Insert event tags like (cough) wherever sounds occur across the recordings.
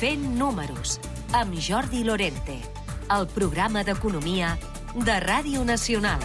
Fent números, amb Jordi Lorente, el programa d'economia de Ràdio Nacional.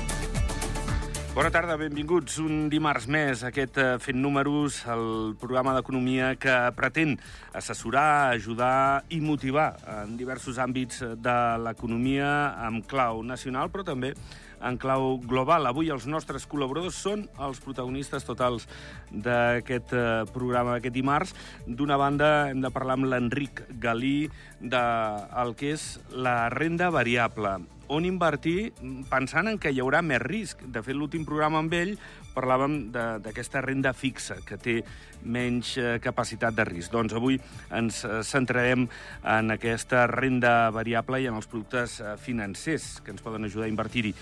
Bona tarda, benvinguts un dimarts més a aquest eh, Fent Números, el programa d'economia que pretén assessorar, ajudar i motivar en diversos àmbits de l'economia amb clau nacional, però també en clau global. Avui els nostres col·laboradors són els protagonistes totals d'aquest eh, programa d'aquest dimarts. D'una banda, hem de parlar amb l'Enric Galí del que és la renda variable on invertir pensant en que hi haurà més risc. De fet, l'últim programa amb ell parlàvem d'aquesta renda fixa, que té menys eh, capacitat de risc. Doncs avui ens eh, centrarem en aquesta renda variable i en els productes financers que ens poden ajudar a invertir-hi.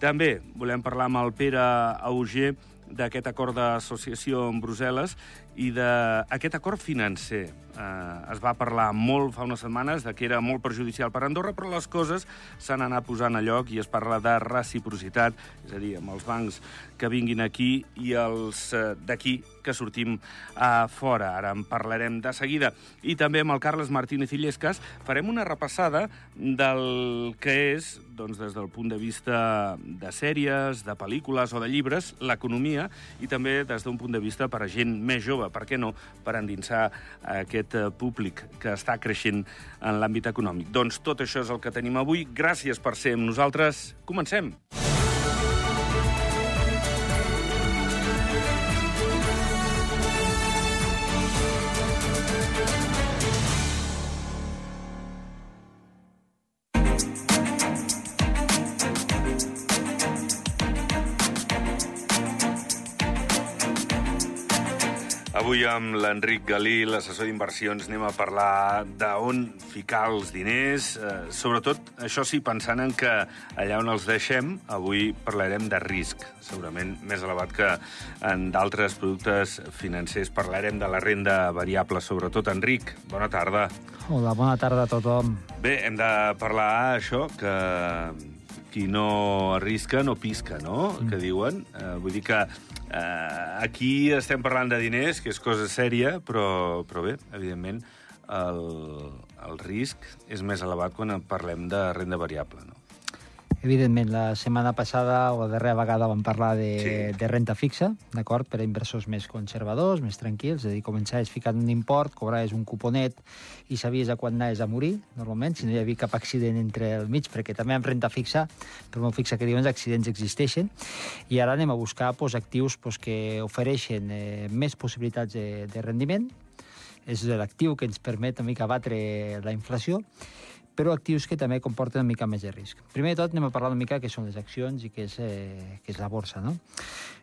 També volem parlar amb el Pere Auger d'aquest acord d'associació amb Brussel·les i d'aquest acord financer. Eh, es va parlar molt fa unes setmanes de que era molt perjudicial per Andorra, però les coses s'han anat posant a lloc i es parla de reciprocitat, és a dir, amb els bancs que vinguin aquí i els eh, d'aquí que sortim a fora. Ara en parlarem de seguida. I també amb el Carles Martínez Illescas farem una repassada del que és, doncs, des del punt de vista de sèries, de pel·lícules o de llibres, l'economia, i també des d'un punt de vista per a gent més jove, per què no, per endinsar aquest eh, públic que està creixent en l'àmbit econòmic. Doncs tot això és el que tenim avui. Gràcies per ser amb nosaltres. Comencem. Avui amb l'Enric Galí, l'assessor d'inversions, anem a parlar d'on ficar els diners, eh, sobretot, això sí, pensant en que allà on els deixem, avui parlarem de risc, segurament més elevat que en d'altres productes financers. Parlarem de la renda variable, sobretot. Enric, bona tarda. Hola, bona tarda a tothom. Bé, hem de parlar això, que qui no arrisca no pisca, no?, mm. que diuen. Eh, vull dir que eh, aquí estem parlant de diners, que és cosa sèria, però, però bé, evidentment, el, el risc és més elevat quan parlem de renda variable, no? Evidentment, la setmana passada o la darrera vegada vam parlar de, sí. de renta fixa, d'acord, per a inversors més conservadors, més tranquils, és a dir, començaves ficant un import, cobraves un cuponet i sabies a quan anaves a morir, normalment, si no hi havia cap accident entre el mig, perquè també amb renta fixa, per molt fixa que diuen, els accidents existeixen, i ara anem a buscar pues, actius pues, que ofereixen eh, més possibilitats de, de rendiment, és l'actiu que ens permet una mica batre la inflació, però actius que també comporten una mica més de risc. Primer de tot anem a parlar una mica què són les accions i què és, eh, què és la borsa. No?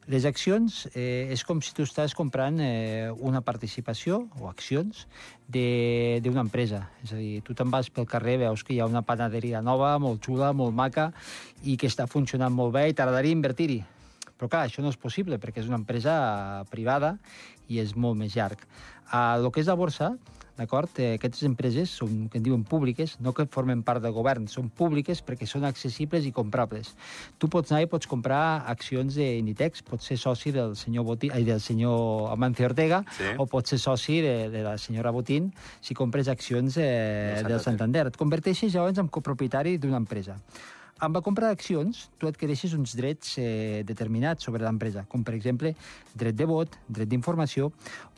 Les accions eh, és com si tu estàs comprant eh, una participació o accions d'una empresa. És a dir, tu te'n vas pel carrer, veus que hi ha una panaderia nova, molt xula, molt maca, i que està funcionant molt bé i t'agradaria invertir-hi. Però clar, això no és possible perquè és una empresa privada i és molt més llarg. Lo que és la borsa, d'acord? Eh, aquestes empreses són, que en diuen públiques, no que formen part del govern, són públiques perquè són accessibles i comprables. Tu pots anar i pots comprar accions d'Inditex, pots ser soci del senyor, Botín, ai, del senyor Amancio Ortega, sí. o pots ser soci de, de la senyora Botín si compres accions eh, del Santander. Et converteixes llavors en copropietari d'una empresa. Amb la compra d'accions, tu adquireixes uns drets eh, determinats sobre l'empresa, com per exemple dret de vot, dret d'informació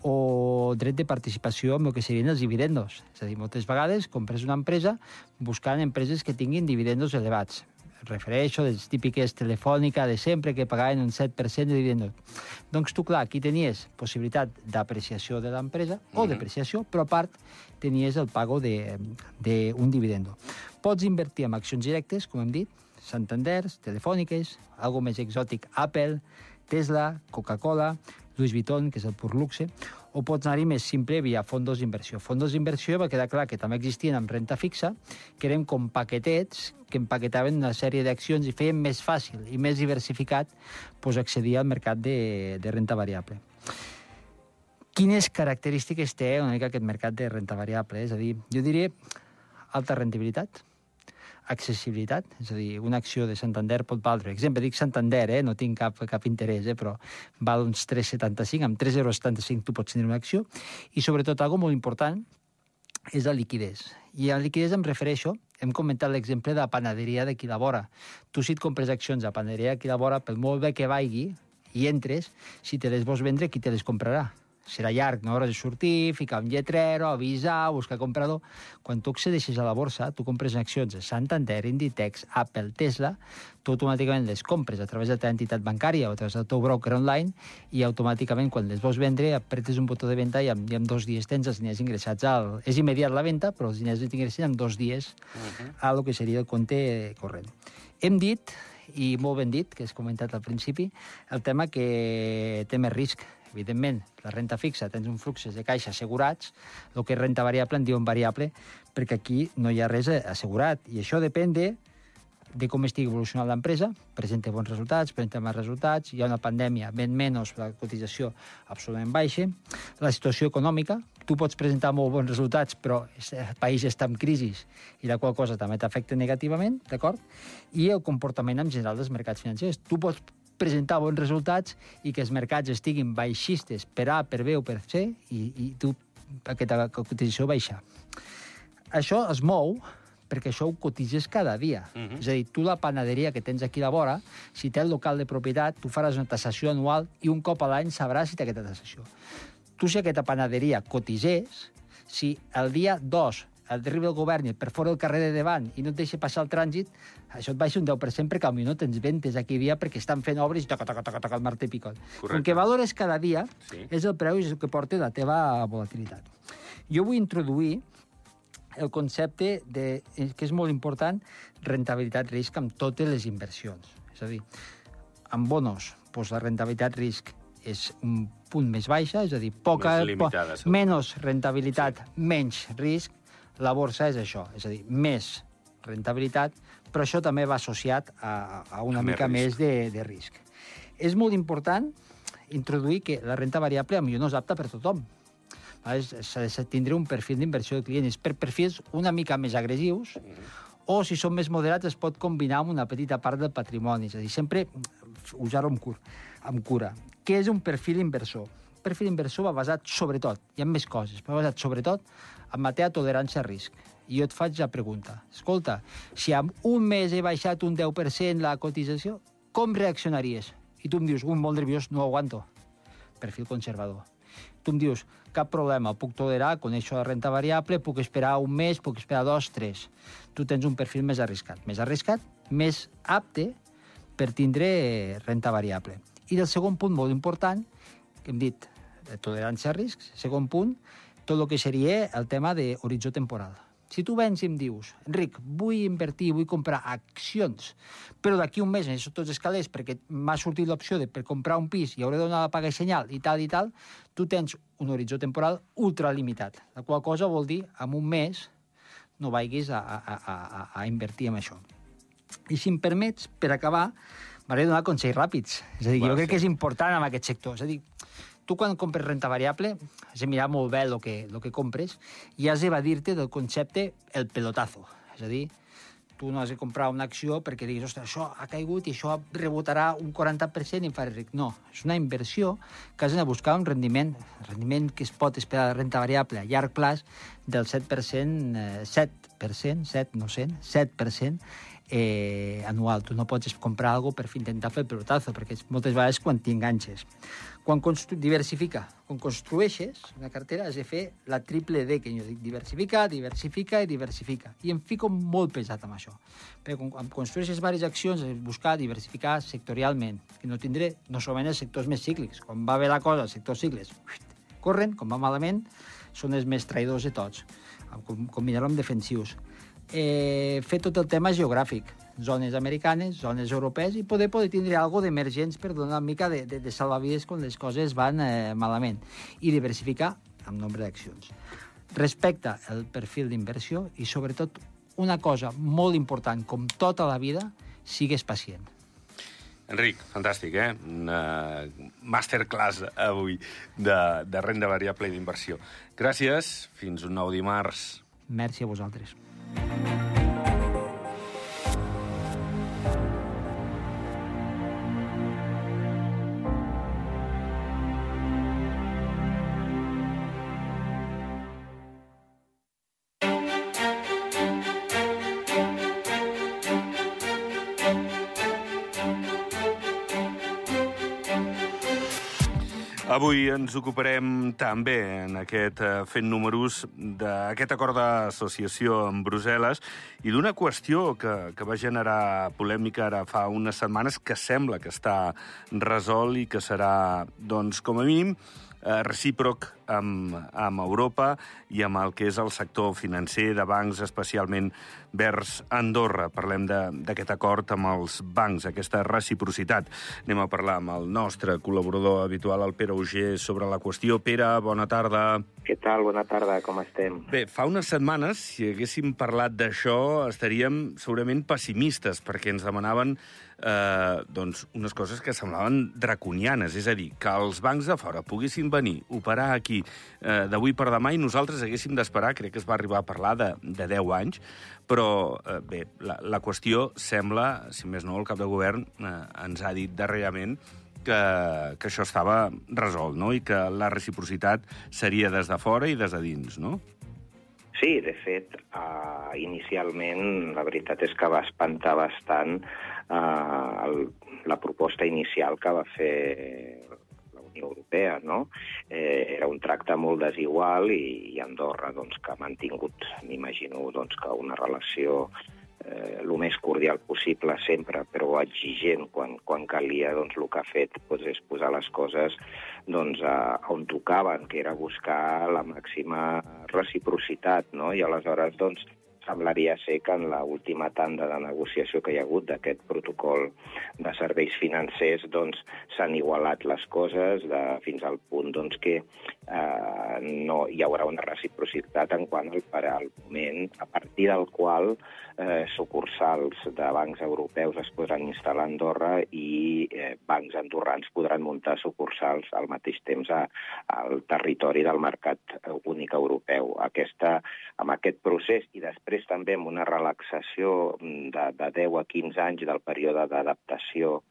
o dret de participació en el que serien els dividendos. És a dir, moltes vegades compres una empresa buscant empreses que tinguin dividendos elevats. Refereixo a les típiques telefònica de sempre que pagaven un 7% de dividendos. Doncs tu, clar, aquí tenies possibilitat d'apreciació de l'empresa mm -hmm. o mhm. depreciació, però a part tenies el pago d'un dividendo. Pots invertir en accions directes, com hem dit, Santander, Telefòniques, algo més exòtic, Apple, Tesla, Coca-Cola, Louis Vuitton, que és el pur luxe, o pots anar-hi més simple via fondos d'inversió. Fondos d'inversió va quedar clar que també existien amb renta fixa, que eren com paquetets que empaquetaven una sèrie d'accions i feien més fàcil i més diversificat pues, accedir al mercat de, de renta variable. Quines característiques té una mica aquest mercat de renta variable? És a dir, jo diria alta rendibilitat, accessibilitat, és a dir, una acció de Santander pot valdre, exemple, dic Santander, eh, no tinc cap, cap interès, eh, però val uns 3,75, amb 3,75 euros tu pots tenir una acció, i sobretot, algo molt important, és la liquidez. I a la liquidez em refereixo, hem comentat l'exemple de la panaderia de Quilabora. Tu si et compres accions a panaderia de Quilabora, per molt bé que vagi i entres, si te les vols vendre, qui te les comprarà? Serà llarg, no? Hauràs de sortir, ficar un lletrero, avisar, buscar comprador... Quan tu accedeixes a la borsa, tu compres accions de Santander, Inditex, Apple, Tesla, tu automàticament les compres a través de la teva entitat bancària o a través del teu broker online i automàticament quan les vols vendre apretes un botó de venda i en, i en dos dies tens els diners ingressats al... És immediat la venda, però els diners els ingressen en dos dies uh -huh. a lo que seria el compte corrent. Hem dit, i molt ben dit, que has comentat al principi, el tema que té més risc, Evidentment, la renta fixa tens un flux de caixa assegurats, el que és renta variable en diuen variable, perquè aquí no hi ha res assegurat. I això depèn de, de com estigui evolucionant l'empresa, presenta bons resultats, presenta mals resultats, hi ha una pandèmia, ben menys la cotització absolutament baixa, la situació econòmica, tu pots presentar molt bons resultats, però el país està en crisi i la qual cosa també t'afecta negativament, d'acord? I el comportament en general dels mercats financers. Tu pots presentar bons resultats i que els mercats estiguin baixistes per A, per B o per C i, i tu aquesta cotització baixa. Això es mou perquè això ho cotitzes cada dia. Uh -huh. És a dir, tu la panaderia que tens aquí a la vora, si té el local de propietat, tu faràs una tassació anual i un cop a l'any sabràs si té aquesta tassació. Tu si aquesta panaderia cotitzés, si el dia 2 arriba el govern i per fora el carrer de davant i no et deixa passar el trànsit, això et baixa un 10% perquè potser no tens ventes aquí dia perquè estan fent obres i toca, toca, toca, toca el martí picot. Correcte. El que valores cada dia sí. és el preu i és el que porta la teva volatilitat. Jo vull introduir el concepte de, que és molt important, rentabilitat-risc amb totes les inversions. És a dir, amb bonos, doncs la rentabilitat-risc és un punt més baixa, és a dir, poca, més limitada, po menys rentabilitat, sí. menys risc, la borsa és això, és a dir, més rentabilitat, però això també va associat a, a una més mica risc. més de, de risc. És molt important introduir que la renta variable potser no és apta per tothom. S'ha de tindre un perfil d'inversió de clients per perfils una mica més agressius, o si són més moderats es pot combinar amb una petita part del patrimoni. És a dir, sempre usar-ho amb, cura. amb cura. Què és un perfil inversor? Perfil inversor va basat sobretot, hi ha més coses, però basat sobretot en matèria de tolerància a risc. I jo et faig la pregunta. Escolta, si en un mes he baixat un 10% la cotització, com reaccionaries? I tu em dius, un molt nerviós, no aguanto. Perfil conservador. Tu em dius, cap problema, puc tolerar, coneixo la renta variable, puc esperar un mes, puc esperar dos, tres. Tu tens un perfil més arriscat. Més arriscat, més apte per tindre renta variable. I del segon punt molt important, que hem dit, tolerància a riscs, segon punt, tot el que seria el tema d'horitzó temporal. Si tu vens i em dius, Enric, vull invertir, vull comprar accions, però d'aquí un mes necessito tots els calés perquè m'ha sortit l'opció de per comprar un pis i hauré de donar la paga i senyal i tal i tal, tu tens un horitzó temporal ultralimitat, la qual cosa vol dir en un mes no vagis a, a, a, a, a invertir en això. I si em permets, per acabar, m'hauré de donar consells ràpids. És a dir, bueno, jo crec sí. que és important en aquest sector. És a dir, tu quan compres renta variable has de mirar molt bé el que, el que compres i has d'evadir-te del concepte el pelotazo. És a dir, tu no has de comprar una acció perquè diguis, ostres, això ha caigut i això rebotarà un 40% i em faré ric. No, és una inversió que has de buscar un rendiment, rendiment que es pot esperar de renta variable a llarg plaç del 7%, eh, 7%, 7, no 100, 7%, eh, anual. Tu no pots comprar alguna per intentar fer el pelotazo, perquè moltes vegades quan t'enganxes. Quan diversifica, quan construeixes una cartera has de fer la triple D, que jo dic, diversifica, diversifica i diversifica. I em fico molt pesat amb això. Perquè quan construeixes diverses accions, de buscar diversificar sectorialment, que no tindré no solament els sectors més cíclics. Quan va bé la cosa, els sectors cíclics corren, quan va malament, són els més traïdors de tots. Combinar-ho amb defensius eh, fer tot el tema geogràfic, zones americanes, zones europees, i poder poder tindre algo d'emergents per donar una mica de, de, de salvavides quan les coses van eh, malament, i diversificar amb nombre d'accions. Respecta el perfil d'inversió i, sobretot, una cosa molt important, com tota la vida, sigues pacient. Enric, fantàstic, eh? Una masterclass avui de, de renda variable i d'inversió. Gràcies, fins un nou dimarts. Merci a vosaltres. you Avui ens ocuparem també en aquest eh, fent números d'aquest acord d'associació amb Brussel·les i d'una qüestió que, que va generar polèmica ara fa unes setmanes que sembla que està resolt i que serà, doncs, com a mínim, eh, recíproc amb, amb Europa i amb el que és el sector financer de bancs, especialment vers Andorra. Parlem d'aquest acord amb els bancs, aquesta reciprocitat. Anem a parlar amb el nostre col·laborador habitual, el Pere Auger, sobre la qüestió. Pere, bona tarda. Què tal? Bona tarda, com estem? Bé, fa unes setmanes, si haguéssim parlat d'això, estaríem segurament pessimistes, perquè ens demanaven eh, doncs, unes coses que semblaven draconianes, és a dir, que els bancs de fora poguessin venir, operar aquí eh, d'avui per demà i nosaltres haguéssim d'esperar, crec que es va arribar a parlar de, de 10 anys, però eh, bé, la, la qüestió sembla, si més no, el cap de govern eh, ens ha dit darrerament que, que això estava resolt, no?, i que la reciprocitat seria des de fora i des de dins, no? Sí, de fet, uh, inicialment la veritat és que va espantar bastant uh, el, la proposta inicial que va fer la Unió Europea, no? Eh, era un tracte molt desigual i, i Andorra, doncs, que ha mantingut, m'imagino, doncs, que una relació eh, el més cordial possible sempre, però exigent quan, quan calia, doncs el que ha fet doncs, és posar les coses doncs, a, on tocaven, que era buscar la màxima reciprocitat, no? i aleshores doncs, semblaria ser que en l'última tanda de negociació que hi ha hagut d'aquest protocol de serveis financers doncs s'han igualat les coses de, fins al punt doncs, que eh, no hi haurà una reciprocitat en quant al, al moment a partir del qual eh, sucursals de bancs europeus es podran instal·lar a Andorra i eh, bancs andorrans podran muntar sucursals al mateix temps a, al territori del mercat únic europeu. Aquesta, amb aquest procés i després també amb una relaxació de, de 10 a 15 anys del període d'adaptació,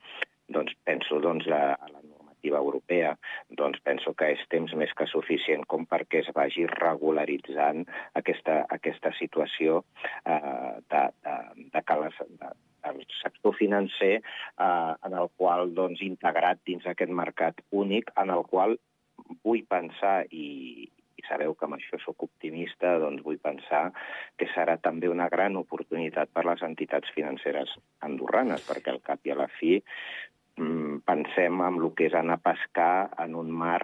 doncs penso doncs, a, a la normativa europea, doncs penso que és temps més que suficient com perquè es vagi regularitzant aquesta, aquesta situació eh, de, de, de que les, de, el sector financer eh, en el qual, doncs, integrat dins aquest mercat únic, en el qual vull pensar i, i sabeu que amb això sóc optimista, doncs vull pensar que serà també una gran oportunitat per les entitats financeres andorranes, perquè al cap i a la fi Mm, pensem en el que és anar a pescar en un mar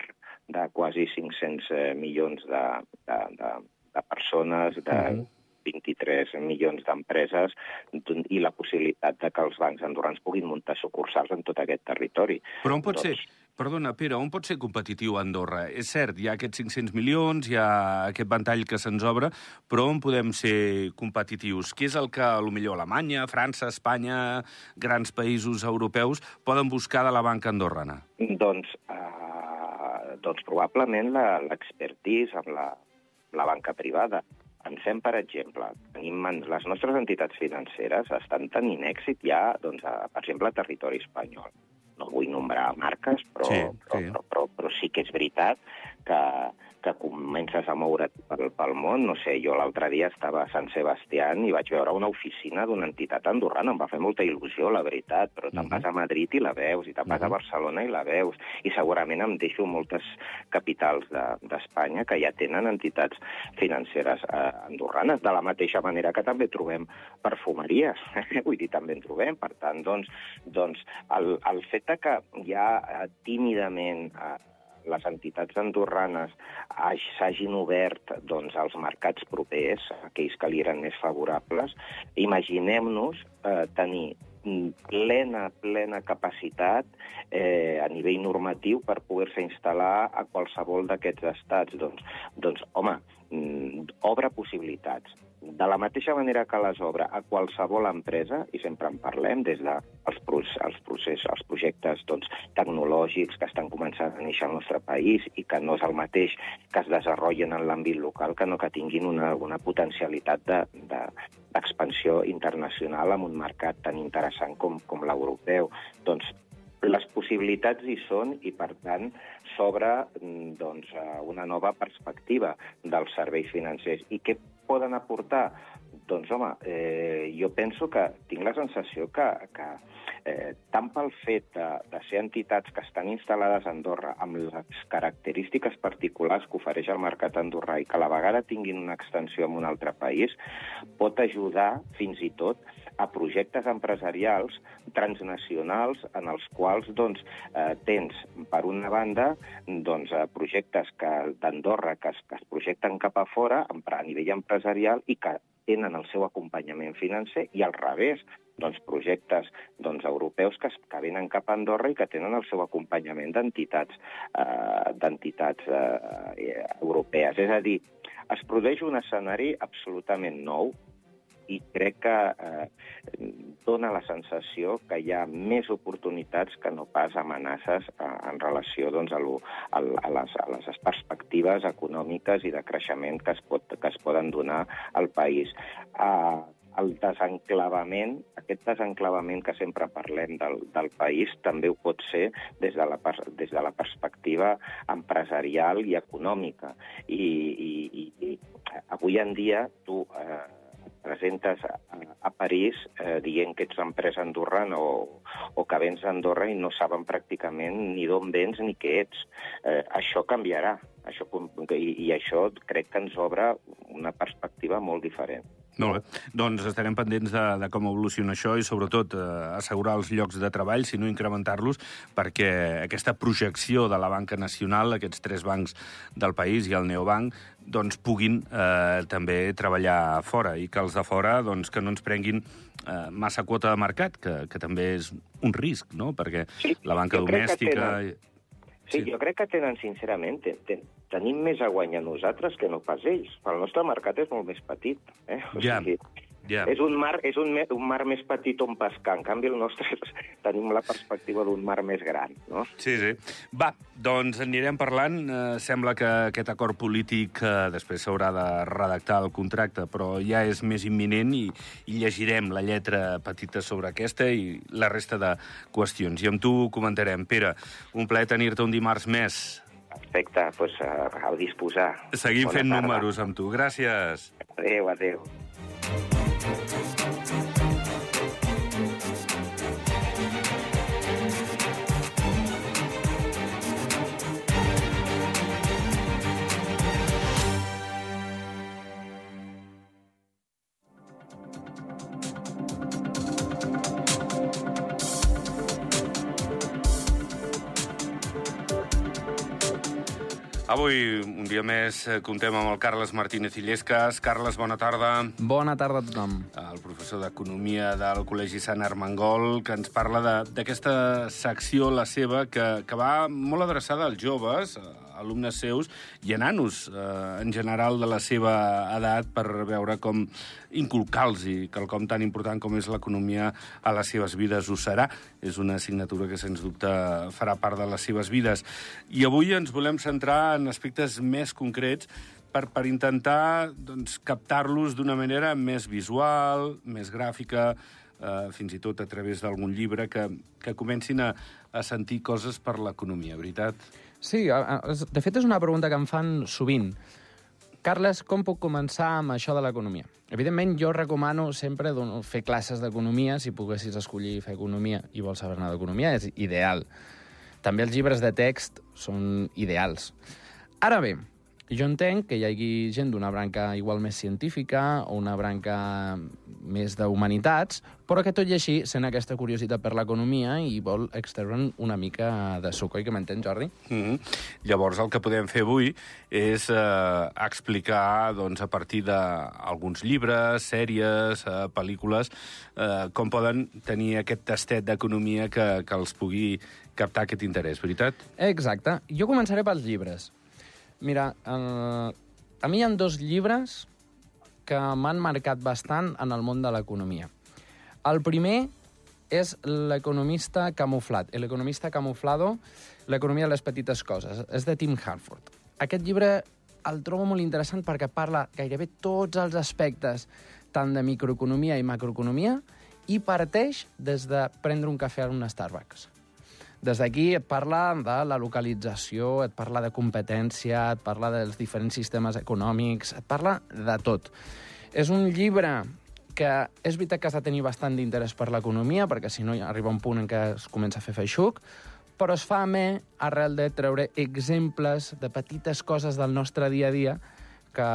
de quasi 500 eh, milions de, de, de, de persones, de uh -huh. 23 milions d'empreses i la possibilitat de que els bancs andorrans puguin muntar sucursals en tot aquest territori. Però on pot doncs, ser? Perdona, Pere, on pot ser competitiu Andorra? És cert, hi ha aquests 500 milions, hi ha aquest ventall que se'ns obre, però on podem ser competitius? Què és el que, a lo millor, Alemanya, França, Espanya, grans països europeus poden buscar de la banca andorrana? Doncs, uh, doncs probablement l'expertise amb la, la banca privada. Pensem, per exemple, tenim les nostres entitats financeres estan tenint èxit ja, doncs, a, per exemple, a territori espanyol no vull nombrar marques, però, sí, sí. Però, però, però, però sí que és veritat que, que comences a moure't pel, pel món. No sé, jo l'altre dia estava a Sant Sebastián i vaig veure una oficina d'una entitat andorrana. Em va fer molta il·lusió, la veritat, però te'n uh -huh. vas a Madrid i la veus, i te'n vas uh -huh. a Barcelona i la veus. I segurament em deixo moltes capitals d'Espanya de, que ja tenen entitats financeres eh, andorranes, de la mateixa manera que també trobem perfumeries. (laughs) Vull dir, també en trobem. Per tant, doncs, doncs el, el fet que ja eh, tímidament eh, les entitats andorranes s'hagin obert doncs, als mercats propers, aquells que li eren més favorables, imaginem-nos eh, tenir plena, plena capacitat eh, a nivell normatiu per poder-se instal·lar a qualsevol d'aquests estats. Doncs, doncs home, mm, obre possibilitats de la mateixa manera que les obre a qualsevol empresa, i sempre en parlem des dels de els, processos, els projectes doncs, tecnològics que estan començant a néixer al nostre país i que no és el mateix que es desenvolupen en l'àmbit local, que no que tinguin una, una potencialitat d'expansió de, de, internacional en un mercat tan interessant com, com l'europeu. Doncs les possibilitats hi són i, per tant, s'obre mm, doncs, una nova perspectiva dels serveis financers. I què poden aportar? Doncs, home, eh, jo penso que tinc la sensació que, que eh, tant pel fet de, de ser entitats que estan instal·lades a Andorra amb les característiques particulars que ofereix el mercat andorrà i que a la vegada tinguin una extensió en un altre país, pot ajudar fins i tot a projectes empresarials transnacionals en els quals doncs, eh, tens, per una banda, doncs, eh, projectes d'Andorra que, que es projecten cap a fora a nivell empresarial i que tenen el seu acompanyament financer i al revés, doncs, projectes doncs, europeus que, que venen cap a Andorra i que tenen el seu acompanyament d'entitats eh, d'entitats eh, europees. És a dir, es produeix un escenari absolutament nou i crec que eh, dona la sensació que hi ha més oportunitats que no pas amenaces eh, en relació doncs, a, lo, a, a, les, a les perspectives econòmiques i de creixement que es, pot, que es poden donar al país. Eh, el desenclavament, aquest desenclavament que sempre parlem del, del país, també ho pot ser des de la, des de la perspectiva empresarial i econòmica. I, i, i, avui en dia tu eh, presentes a, a París eh, dient que ets empresa andorrana o, o que vens a Andorra i no saben pràcticament ni d'on vens ni què ets. Eh, això canviarà, això, i, i això crec que ens obre una perspectiva molt diferent. Molt bé. Doncs estarem pendents de, de com evoluciona això i, sobretot, eh, assegurar els llocs de treball, si no incrementar-los, perquè aquesta projecció de la banca nacional, aquests tres bancs del país i el neobanc, doncs puguin eh, també treballar fora i que els de fora doncs, que no ens prenguin eh, massa quota de mercat, que, que també és un risc, no? perquè sí, la banca domèstica... Sí, sí, jo crec que tenen, sincerament, ten, tenim més a guanyar nosaltres que no pas ells. El nostre mercat és molt més petit. Eh? O ja. sigui, Yeah. És un mar, és un, un mar més petit on pescar. En canvi, el nostre (laughs) tenim la perspectiva d'un mar més gran, no? Sí, sí. Va, doncs anirem parlant. Eh, sembla que aquest acord polític eh, després s'haurà de redactar el contracte, però ja és més imminent i, i llegirem la lletra petita sobre aquesta i la resta de qüestions. I amb tu comentarem. Pere, un plaer tenir-te un dimarts més. Perfecte, doncs uh, a disposar. Seguim Bona fent tarda. números amb tu. Gràcies. Adéu, adéu. Avui, un dia més, eh, contem amb el Carles Martínez Illescas. Carles, bona tarda. Bona tarda a tothom. El professor d'Economia del Col·legi Sant Armengol, que ens parla d'aquesta secció, la seva, que, que va molt adreçada als joves, alumnes seus i a nanos, eh, en general, de la seva edat, per veure com inculcar-los i quelcom tan important com és l'economia a les seves vides ho serà. És una assignatura que, sens dubte, farà part de les seves vides. I avui ens volem centrar en aspectes més concrets per, per intentar doncs, captar-los d'una manera més visual, més gràfica, eh, fins i tot a través d'algun llibre, que, que comencin a, a sentir coses per l'economia, veritat? Sí, de fet és una pregunta que em fan sovint. Carles, com puc començar amb això de l'economia? Evidentment, jo recomano sempre fer classes d'economia. Si poguessis escollir fer economia i vols saber-ne d'economia, és ideal. També els llibres de text són ideals. Ara bé, jo entenc que hi hagi gent d'una branca igual més científica o una branca més d'humanitats, però que tot i així sent aquesta curiositat per l'economia i vol extreure'n una mica de suc, oi que m'entens, Jordi? Mm -hmm. Llavors el que podem fer avui és eh, explicar doncs, a partir d'alguns llibres, sèries, eh, pel·lícules, eh, com poden tenir aquest tastet d'economia que, que els pugui captar aquest interès, veritat? Exacte. Jo començaré pels llibres. Mira, eh, a mi hi ha dos llibres que m'han marcat bastant en el món de l'economia. El primer és L'economista camuflat, l'economista camuflado, l'economia de les petites coses. És de Tim Harford. Aquest llibre el trobo molt interessant perquè parla gairebé tots els aspectes tant de microeconomia i macroeconomia i parteix des de prendre un cafè a un Starbucks. Des d'aquí et parla de la localització, et parla de competència, et parla dels diferents sistemes econòmics, et parla de tot. És un llibre que és veritat que has de tenir bastant d'interès per l'economia, perquè si no arriba un punt en què es comença a fer feixuc, però es fa amè arrel de treure exemples de petites coses del nostre dia a dia que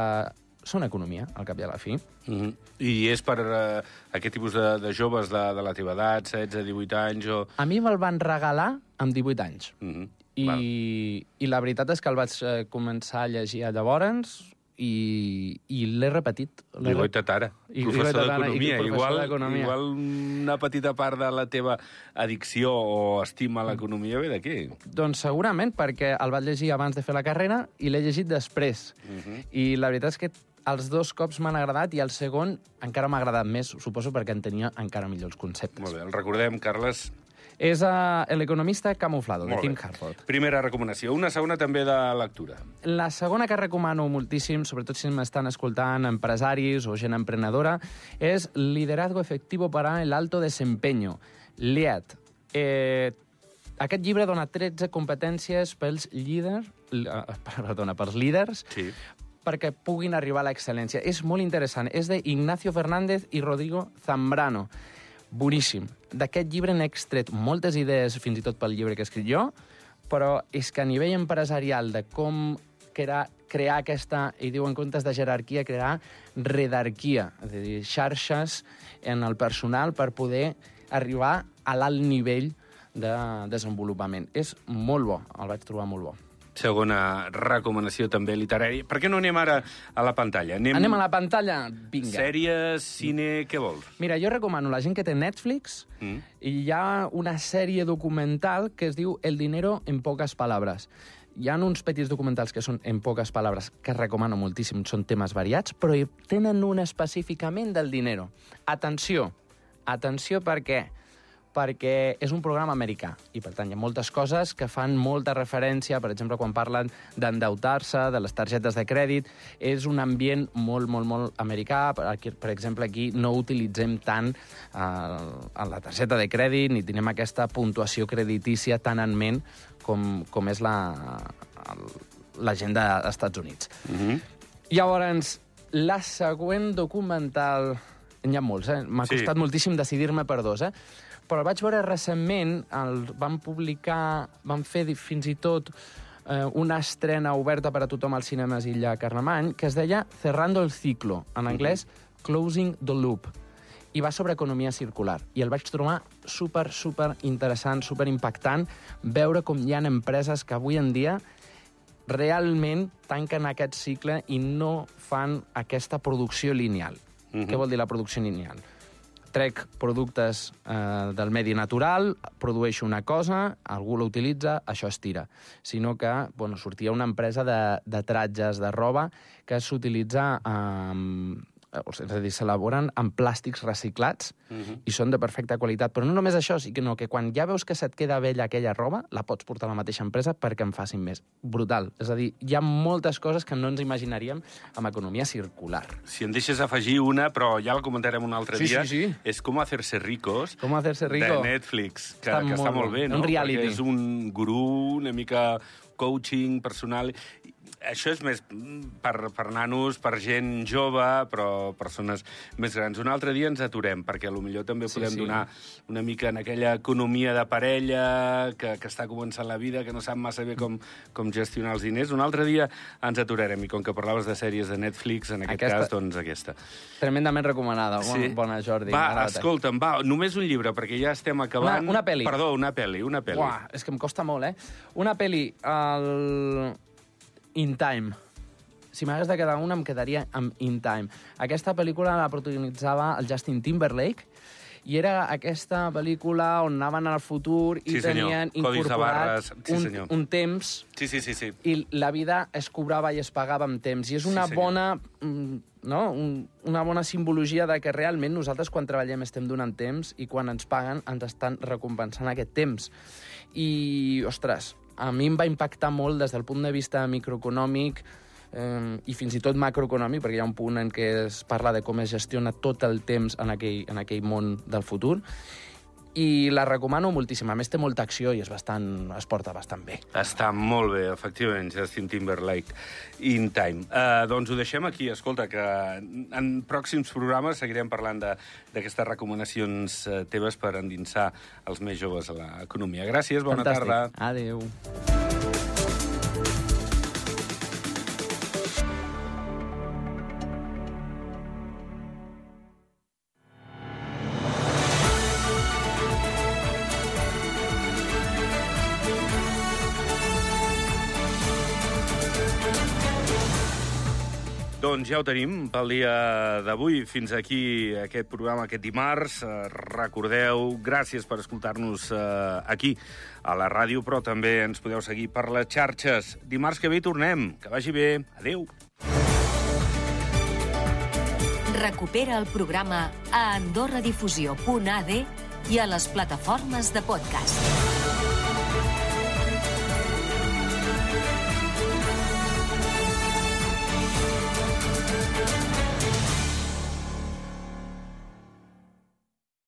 són economia, al cap i a la fi. Mm -hmm. I és per uh, aquest tipus de, de joves de, de la teva edat, 16, 18 anys o... A mi me'l van regalar amb 18 anys. Mm -hmm. I, I la veritat és que el vaig eh, començar a llegir a llavors i, i l'he repetit. I goita tara, I- professor d'economia. Igual, igual una petita part de la teva addicció o estima a l'economia ve d'aquí. Doncs segurament, perquè el vaig llegir abans de fer la carrera i l'he llegit després. Mhm. I la veritat és que els dos cops m'han agradat i el segon encara m'ha agradat més, suposo perquè en tenia encara millors conceptes. Molt bé, el recordem, Carles. És uh, El economista camuflado, de Molt Tim bé. Harford. Primera recomanació. Una segona també de lectura. La segona que recomano moltíssim, sobretot si m'estan escoltant empresaris o gent emprenedora, és Liderazgo efectivo para el alto desempeño, LEAD. Eh, aquest llibre dona 13 competències pels líders, eh, perdona, pels líders Sí. Perquè puguin arribar a l'excel·lència. És molt interessant. És de Ignacio Fernández i Rodrigo Zambrano. Boníssim. D'aquest llibre n'he extret moltes idees, fins i tot pel llibre que he escrit jo, però és que a nivell empresarial de com crear, crear aquesta, i diu en comptes de jerarquia, crear redarquia, és a dir, xarxes en el personal per poder arribar a l'alt nivell de desenvolupament. És molt bo, el vaig trobar molt bo. Segona recomanació també literària. Per què no anem ara a la pantalla? Anem, Anem a la pantalla? Vinga. Sèries, cine, què vols? Mira, jo recomano la gent que té Netflix Mm. i hi ha una sèrie documental que es diu El dinero en poques palabres. Hi ha uns petits documentals que són en poques palabres que recomano moltíssim, són temes variats, però tenen un específicament del dinero. Atenció, atenció per què? Perquè és un programa americà i, per tant, hi ha moltes coses que fan molta referència, per exemple, quan parlen d'endeutar-se, de les targetes de crèdit, és un ambient molt, molt, molt americà. Per, aquí, per exemple, aquí no utilitzem tant eh, la targeta de crèdit ni tenim aquesta puntuació creditícia tan en ment com, com és la, la gent dels Estats Units. Mm -hmm. Llavors, la següent documental... N'hi ha molts, eh? M'ha Sí. costat moltíssim decidir-me per dos, eh? Però el vaig veure recentment, el van publicar, van fer fins i tot eh, una estrena oberta per a tothom als cinemes Illa Carlemany, que es deia Cerrando el ciclo, en anglès Closing the Loop, i va sobre economia circular. I el vaig trobar super, super interessant, super impactant, veure com hi ha empreses que avui en dia realment tanquen aquest cicle i no fan aquesta producció lineal. Mhm. Què vol dir la producció lineal? Trec productes eh, del medi natural, produeixo una cosa, algú l'utilitza, això es tira. Sinó que bueno, sortia una empresa de, de tratges de roba que s'utilitza amb és a dir, s'elaboren amb plàstics reciclats Mhm. i són de perfecta qualitat. Però no només això, sinó que quan ja veus que se't queda vella aquella roba, la pots portar a la mateixa empresa perquè en facin més. Brutal. És a dir, hi ha moltes coses que no ens imaginaríem amb economia circular. Si em deixes afegir una, però ja la comentarem un altre Sí, dia, sí, sí. és Com hacerse ricos, Com hacerse rico. de Netflix, que Està que està molt molt bé, no? Un reality. Perquè és un gurú, una mica coaching personal. Això és més per, per nanos, per gent jove, però persones més grans. Un altre dia ens aturem, perquè a lo millor també Sí, podem sí. donar una mica en aquella economia de parella que, que està començant la vida, que no sap massa bé com, com gestionar els diners. Un altre dia ens aturarem, i com que parlaves de sèries de Netflix, en aquest Aquesta- cas, doncs aquesta. Tremendament recomanada. Bona, bona Jordi. Va, escolta'm, va, només un llibre, perquè ja estem acabant. Una- una pel·li. Perdó, una pel·li, una pel·li. Uah, és que em costa molt, eh? Una pel·li, el... In Time. Si m'hagués de quedar una, em quedaria amb In Time. Aquesta pel·lícula la protagonitzava el Justin Timberlake, i era aquesta pel·lícula on anaven al futur i Sí, tenien incorporat. Sí, un, senyor. un temps Sí, sí, sí, sí. i la vida es cobrava i es pagava amb temps. I és una Sí, senyor. bona mm, no? Un, una bona simbologia de que realment nosaltres quan treballem estem donant temps i quan ens paguen ens estan recompensant aquest temps. I, ostres, a mi em va impactar molt des del punt de vista microeconòmic eh, i fins i tot macroeconòmic, perquè hi ha un punt en què es parla de com es gestiona tot el temps en aquell, en aquell món del futur. I la recomano moltíssim. A més, té molta acció i és bastant, es porta bastant bé. Està molt bé, efectivament, Justin Timberlake in time. Uh, doncs ho deixem aquí. Escolta, que en pròxims programes seguirem parlant d'aquestes recomanacions uh, teves per endinsar els més joves a l'economia. Gràcies, bona Fantàstic. tarda. Adéu. Doncs ja ho tenim pel dia d'avui. Fins aquí aquest programa aquest dimarts. Eh, recordeu, gràcies per escoltar-nos eh, aquí a la ràdio, però també ens podeu seguir per les xarxes. Dimarts que ve tornem. Que vagi bé. Adeu. Recupera el programa a andorradifusió.ad i a les plataformes de podcast.